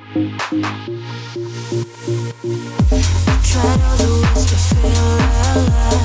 Robin VP and You Make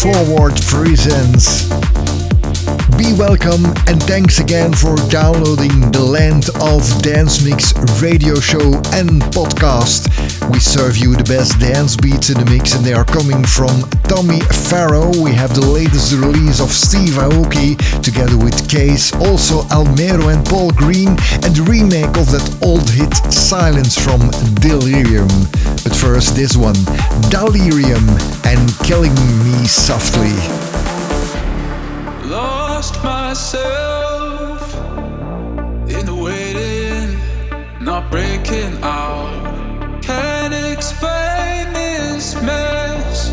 Forward Presents. Be welcome and thanks again for downloading the Land of Dance Mix radio show and podcast. We serve you the best dance beats in the mix and they are coming from Tommy Farrow. We have the latest release of Steve Aoki together with KAAZE, also Almero and Paul Green and the remake of that old hit Silence from Delerium. But first this one, Dallerium and Killing Me Softly lost myself in the waiting, not breaking out. Can't explain this mess,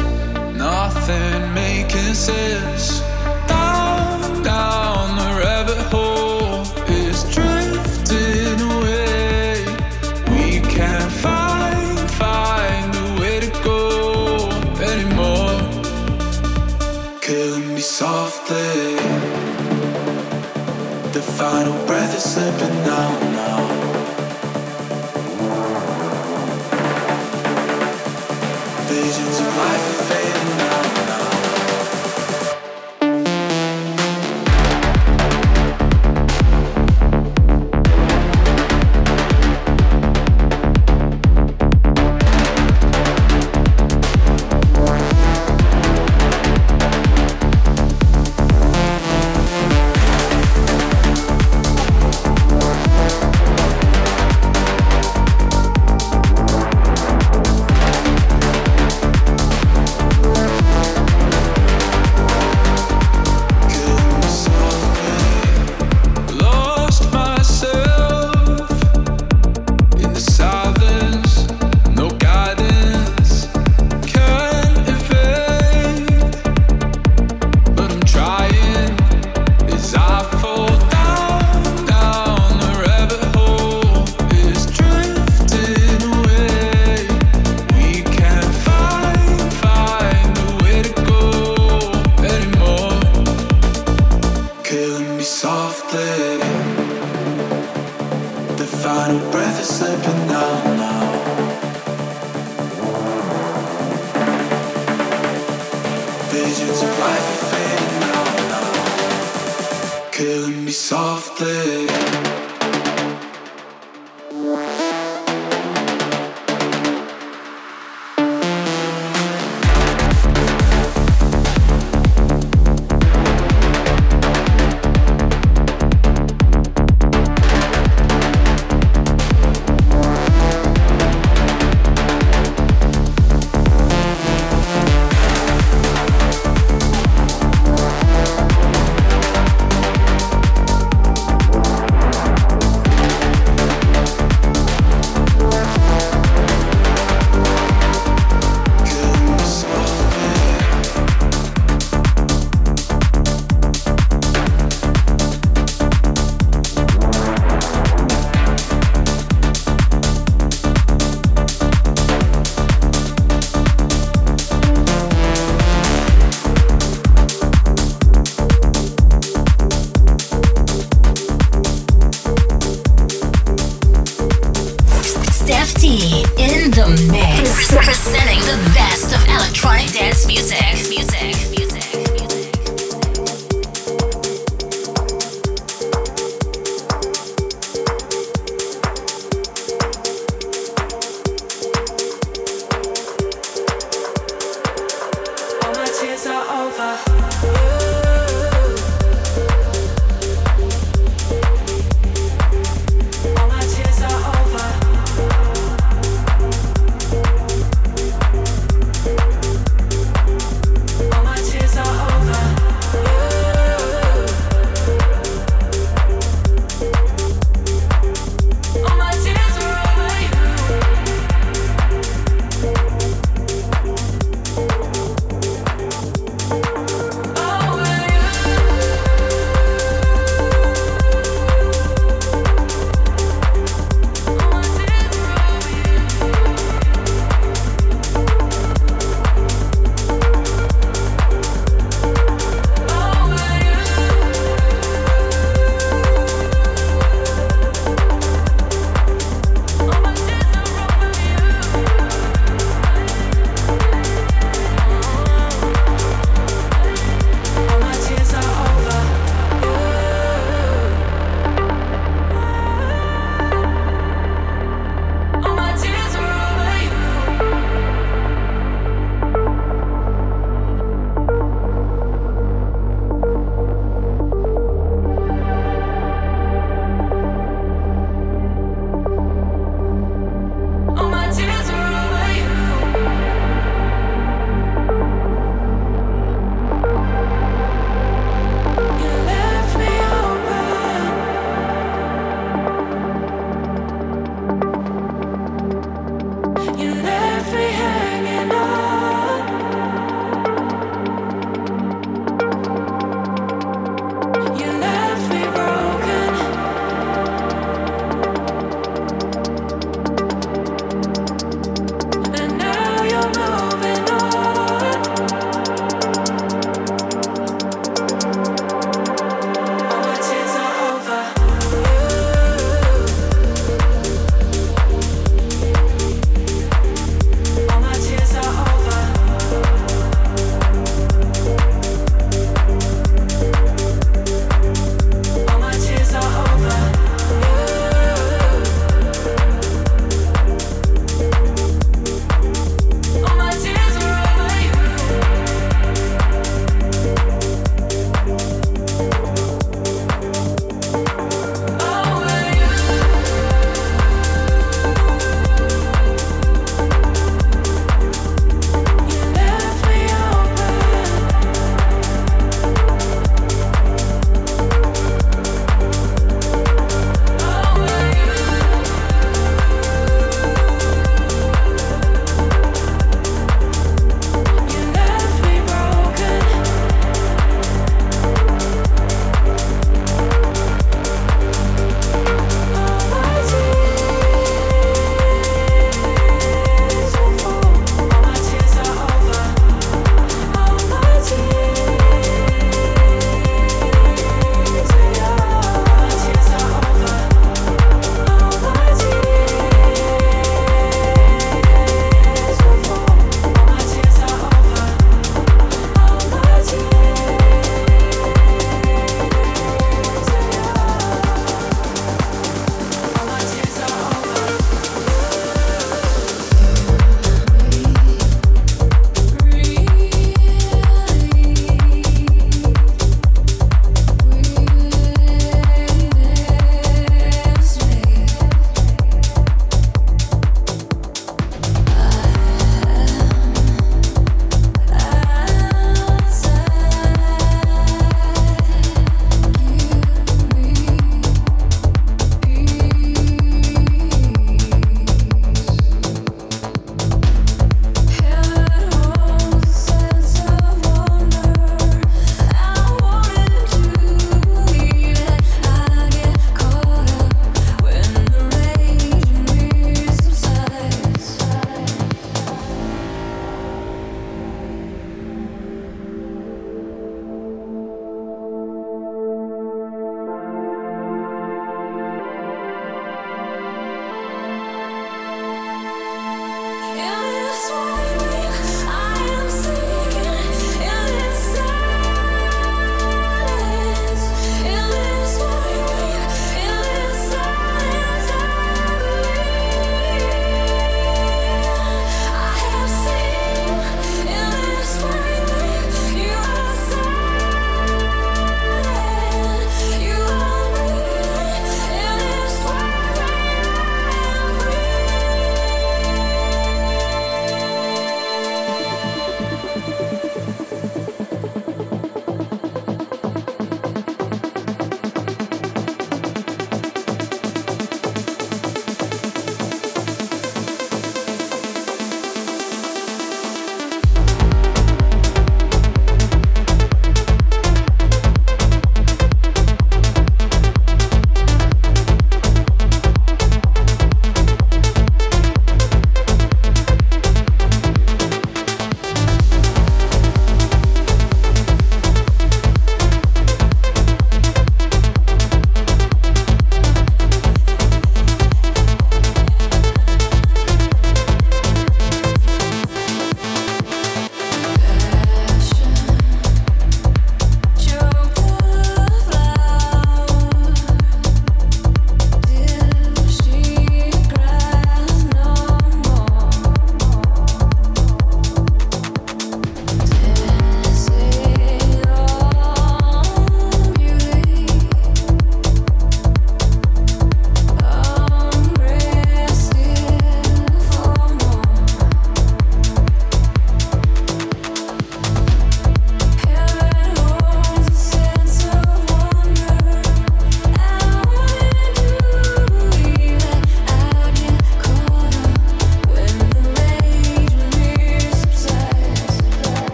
nothing making sense. Me softly.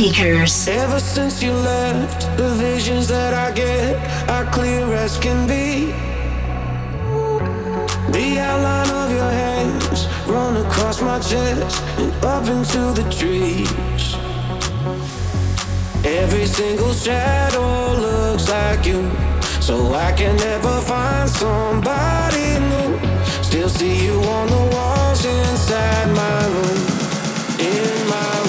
Speakers. Ever since you left, the visions that I get are clear as can be. The outline of your hands run across my chest and up into the trees. Every single shadow looks like you, so I can never find somebody new. Still see you on the walls inside my room, in my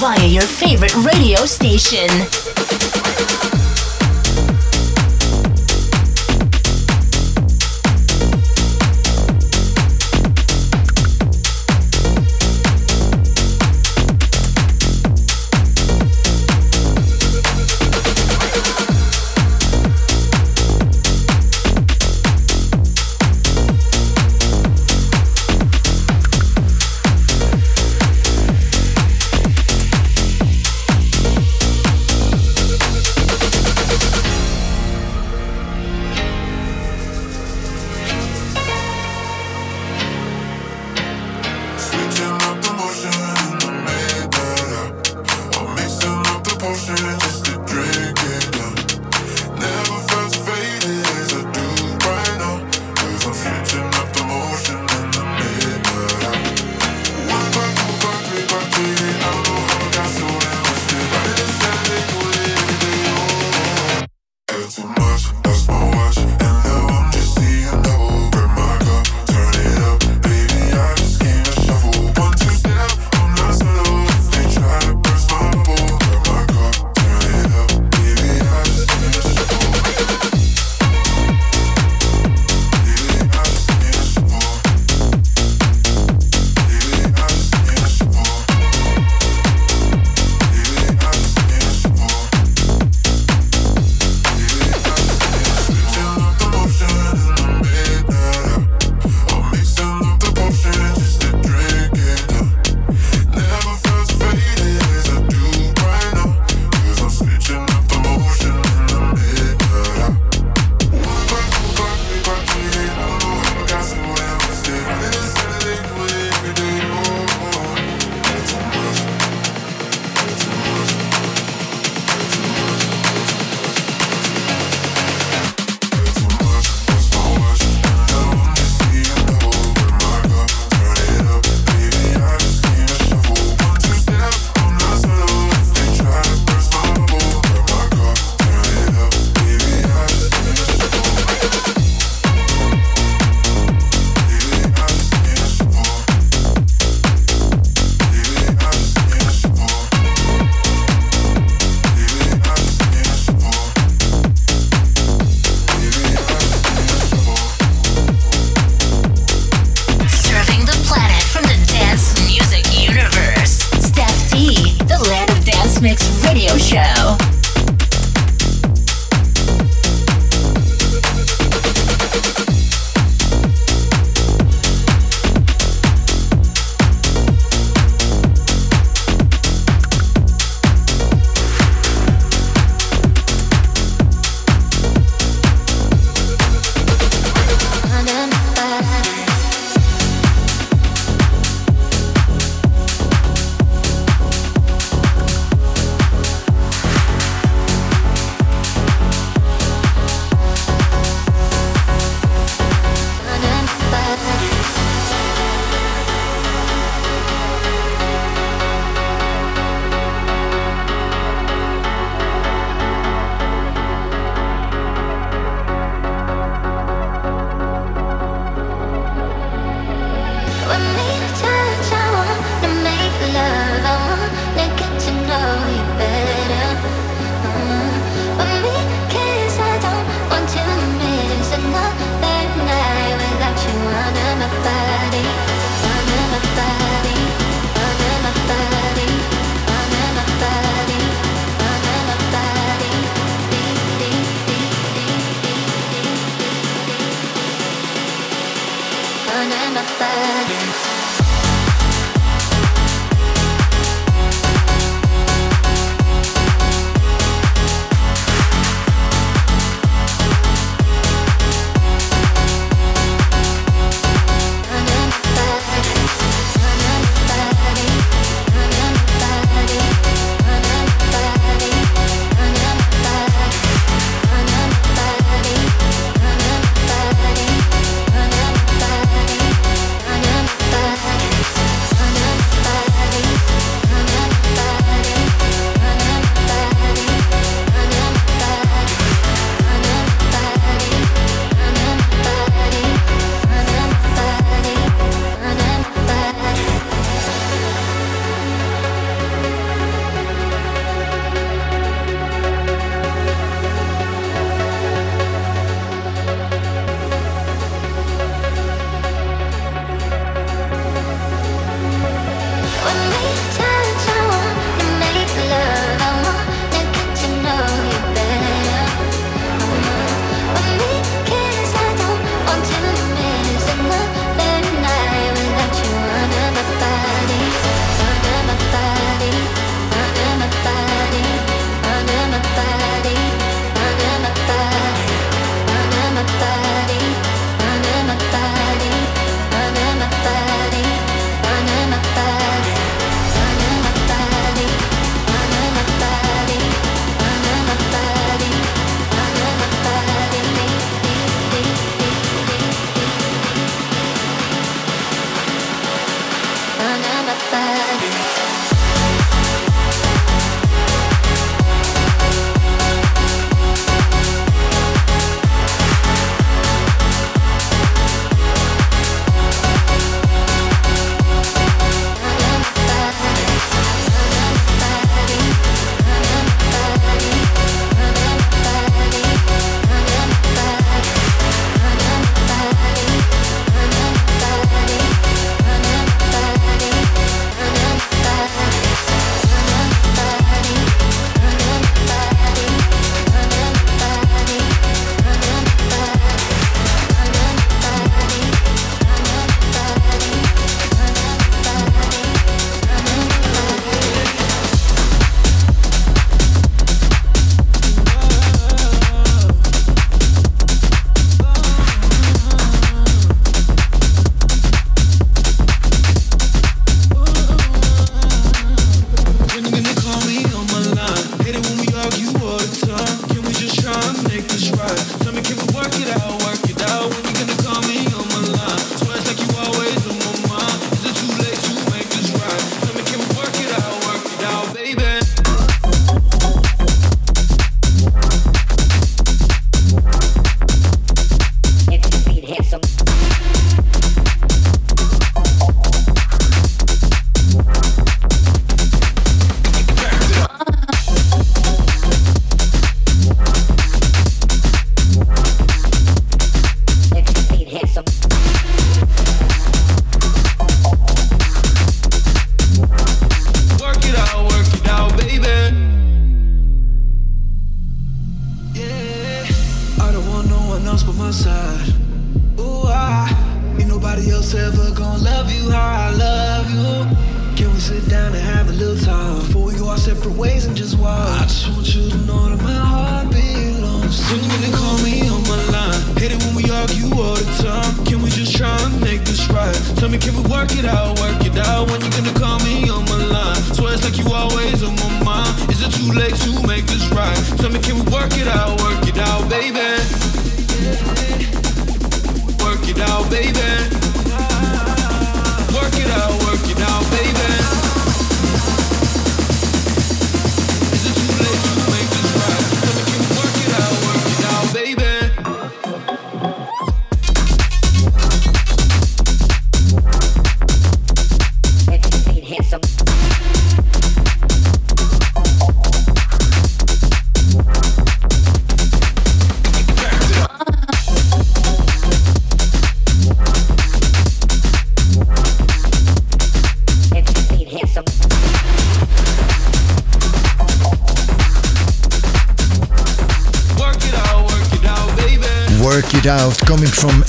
room. Station.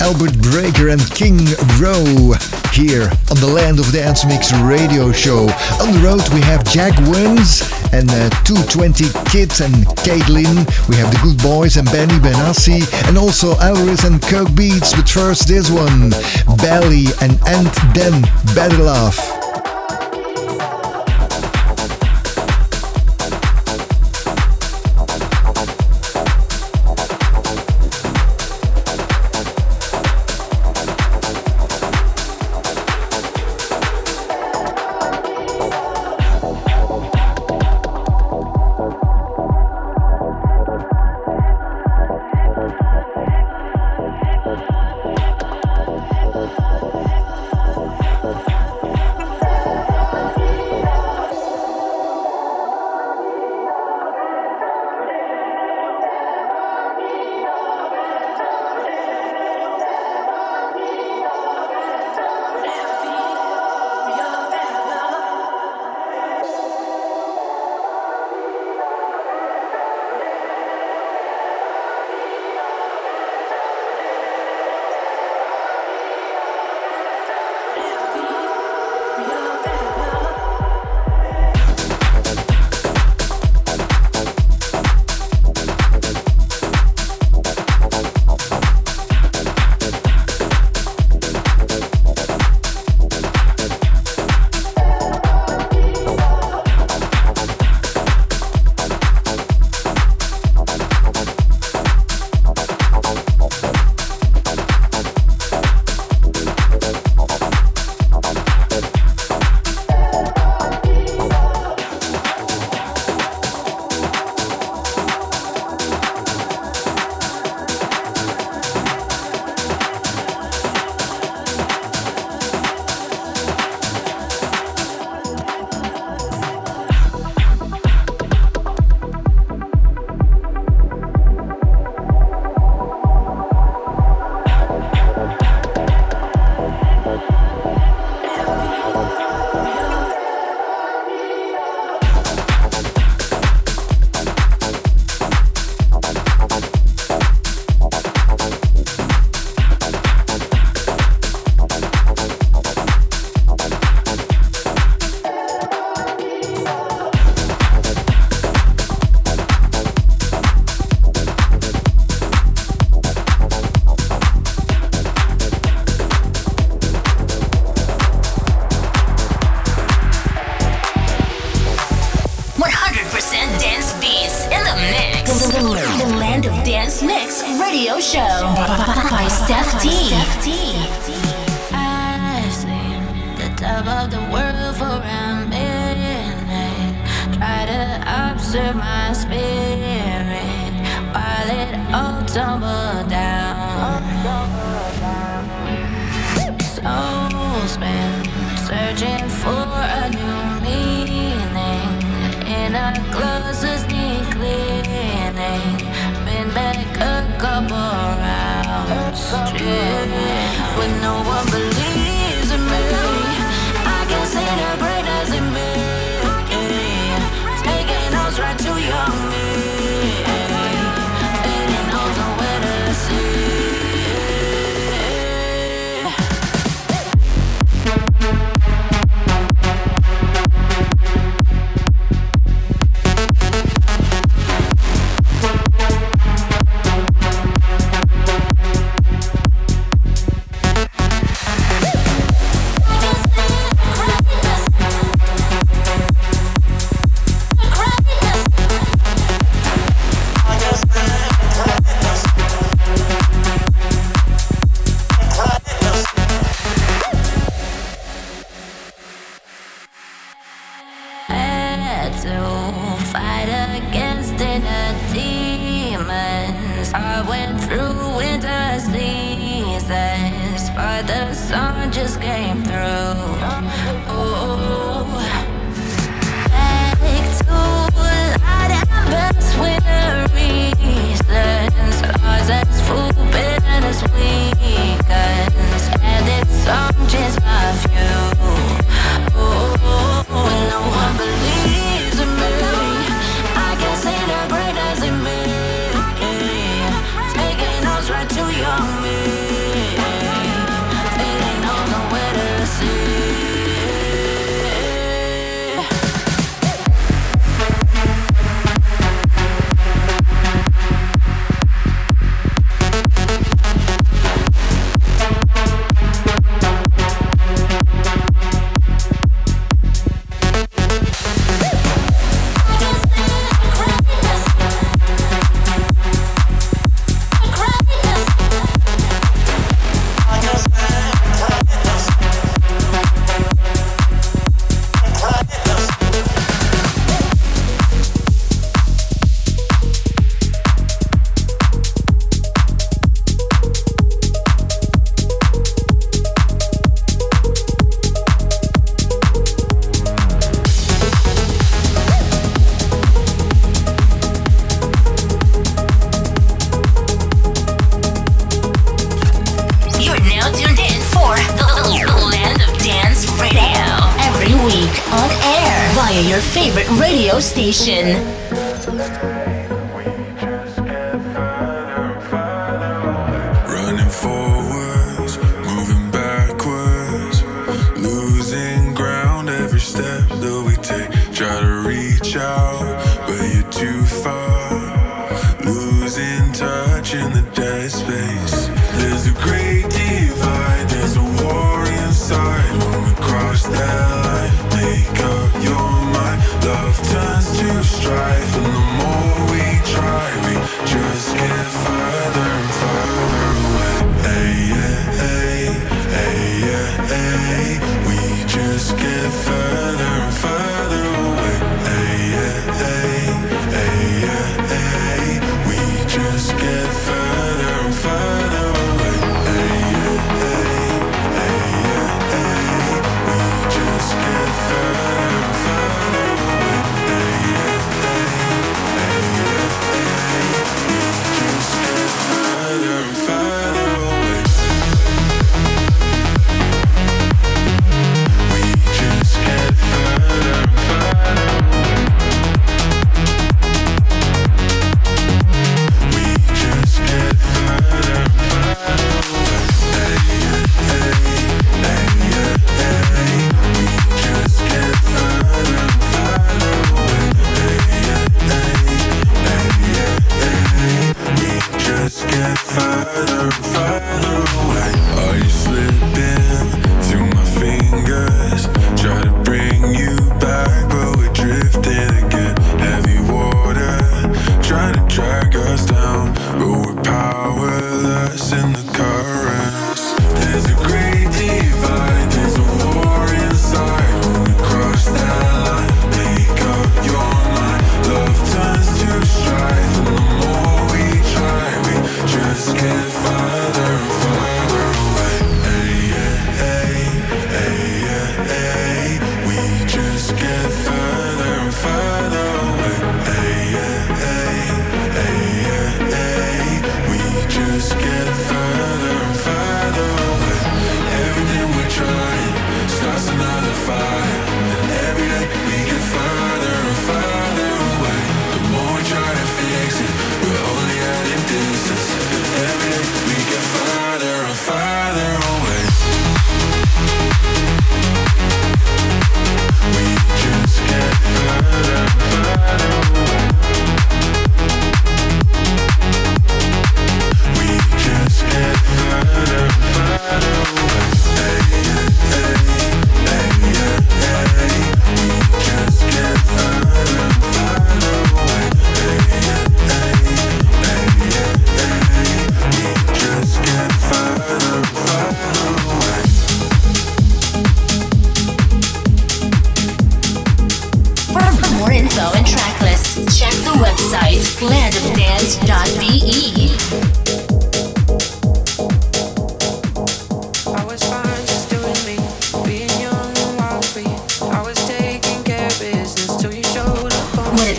Albert Breaker and KiNG RO here on the Land of Dance Mix radio show. On the road we have Jack Wins and uh, 220 Kids and Caitlyn. We have the Goodboys and Benny Benassi and also Alris and Coke Beats. But first this one, Bali and And Then Better Love. Station.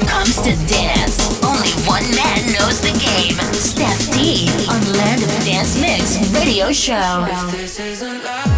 comes to dance, only one man knows the game. Stef T on Land of Dance Mix Radio Show. This isn't love.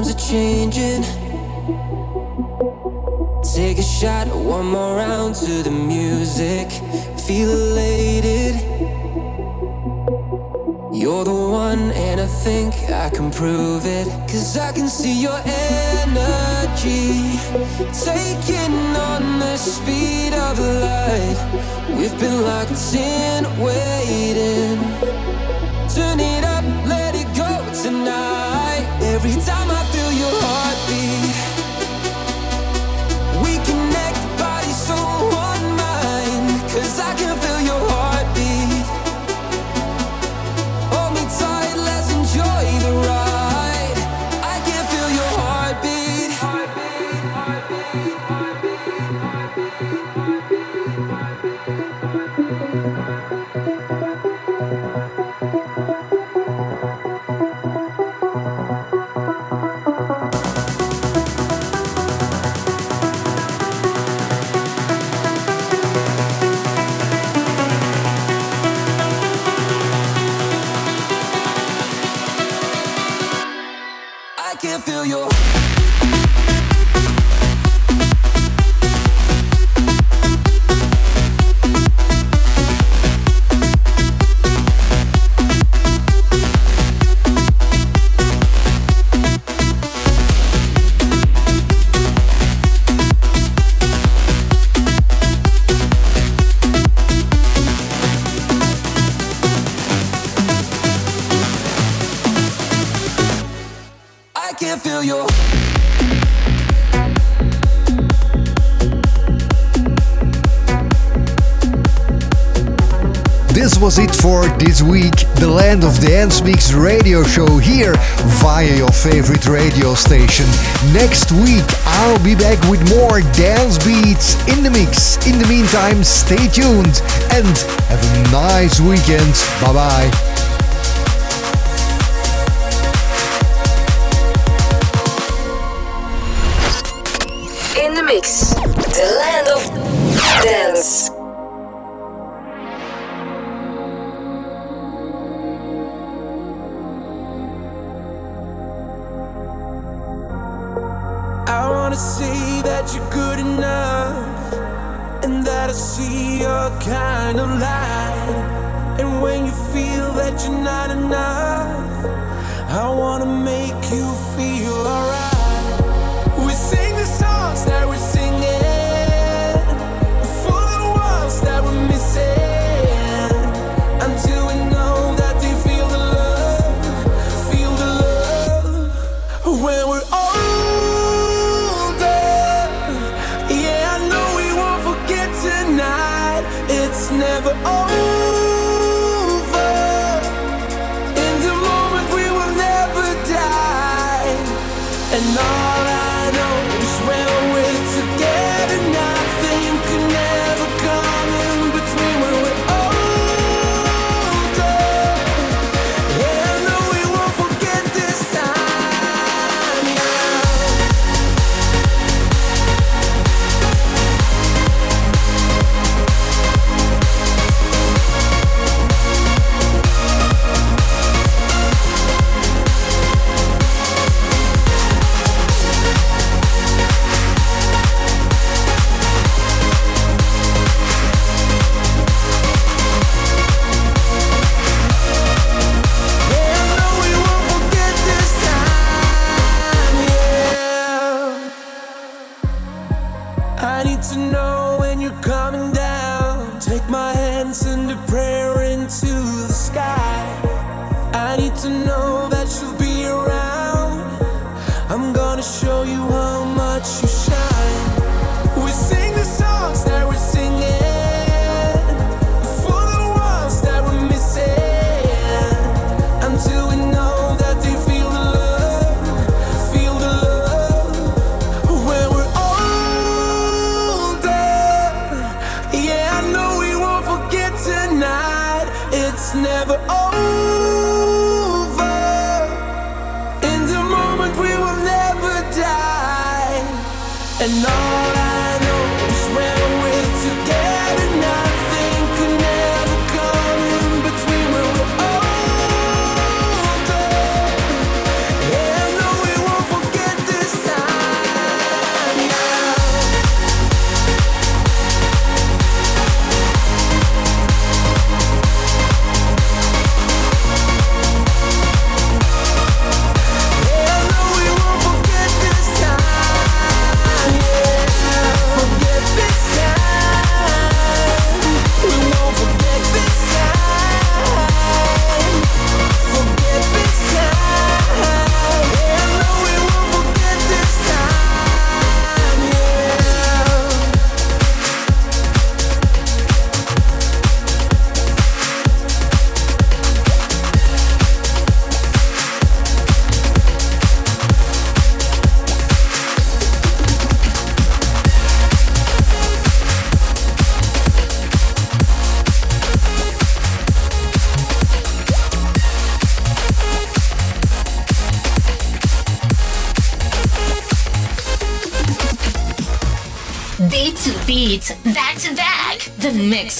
Times are changing. Take a shot, one more round to the music. Feel elated. You're the one, and I think I can prove it. Cause I can see your energy taking on the speed of light. We've been locked in, waiting. Turn it up, let it go tonight. Every time I This was it for this week. The Land of Dance Mix radio show here via your favorite radio station. Next week, I'll be back with more dance beats in the mix. In the meantime, stay tuned and have a nice weekend. Bye bye. In the mix. See your kind of light. And when you feel that you're not enough, I wanna make you feel alright.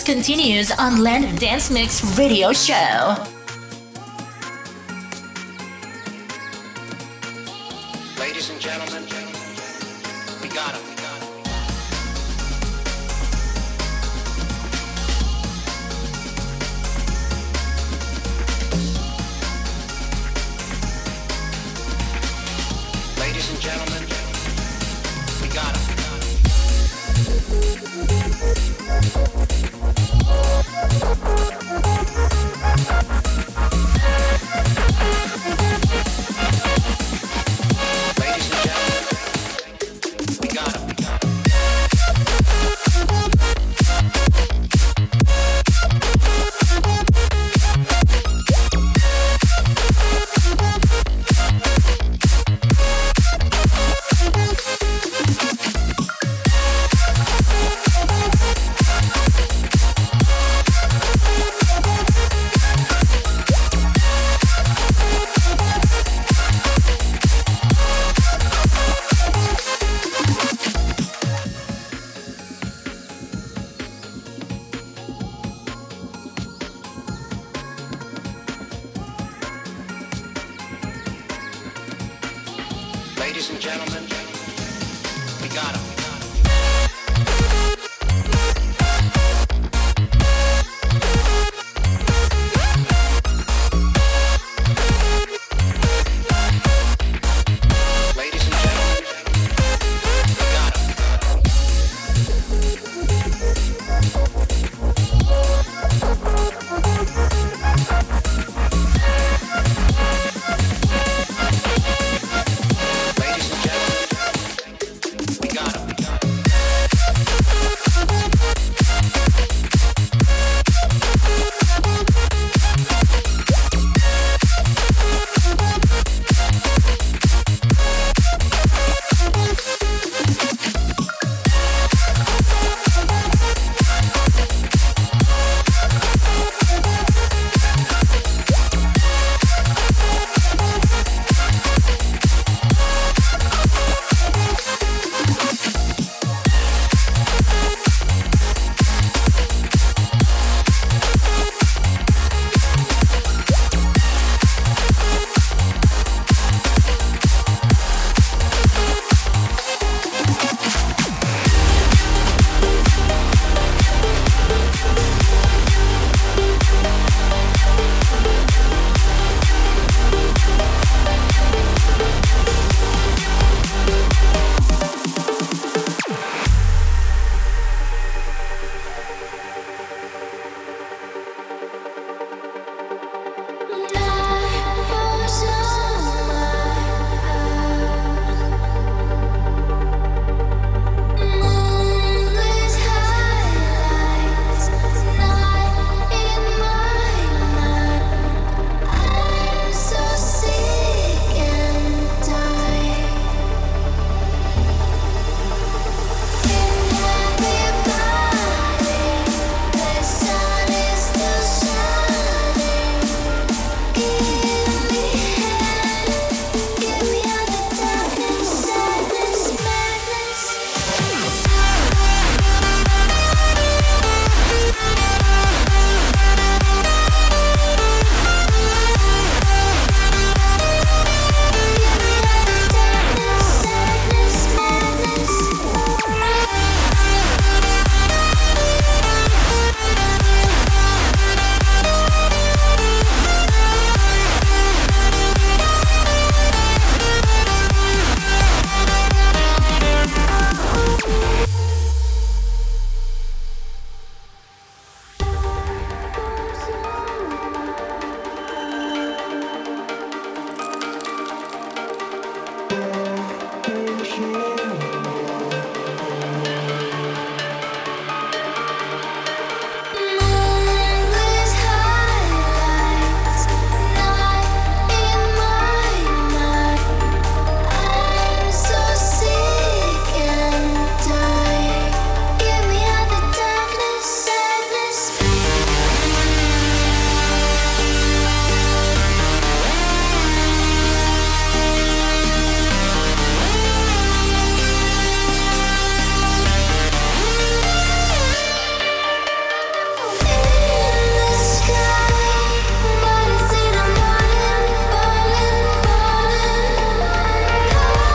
Continues on Land of Dance Mix Radio Show. Got him.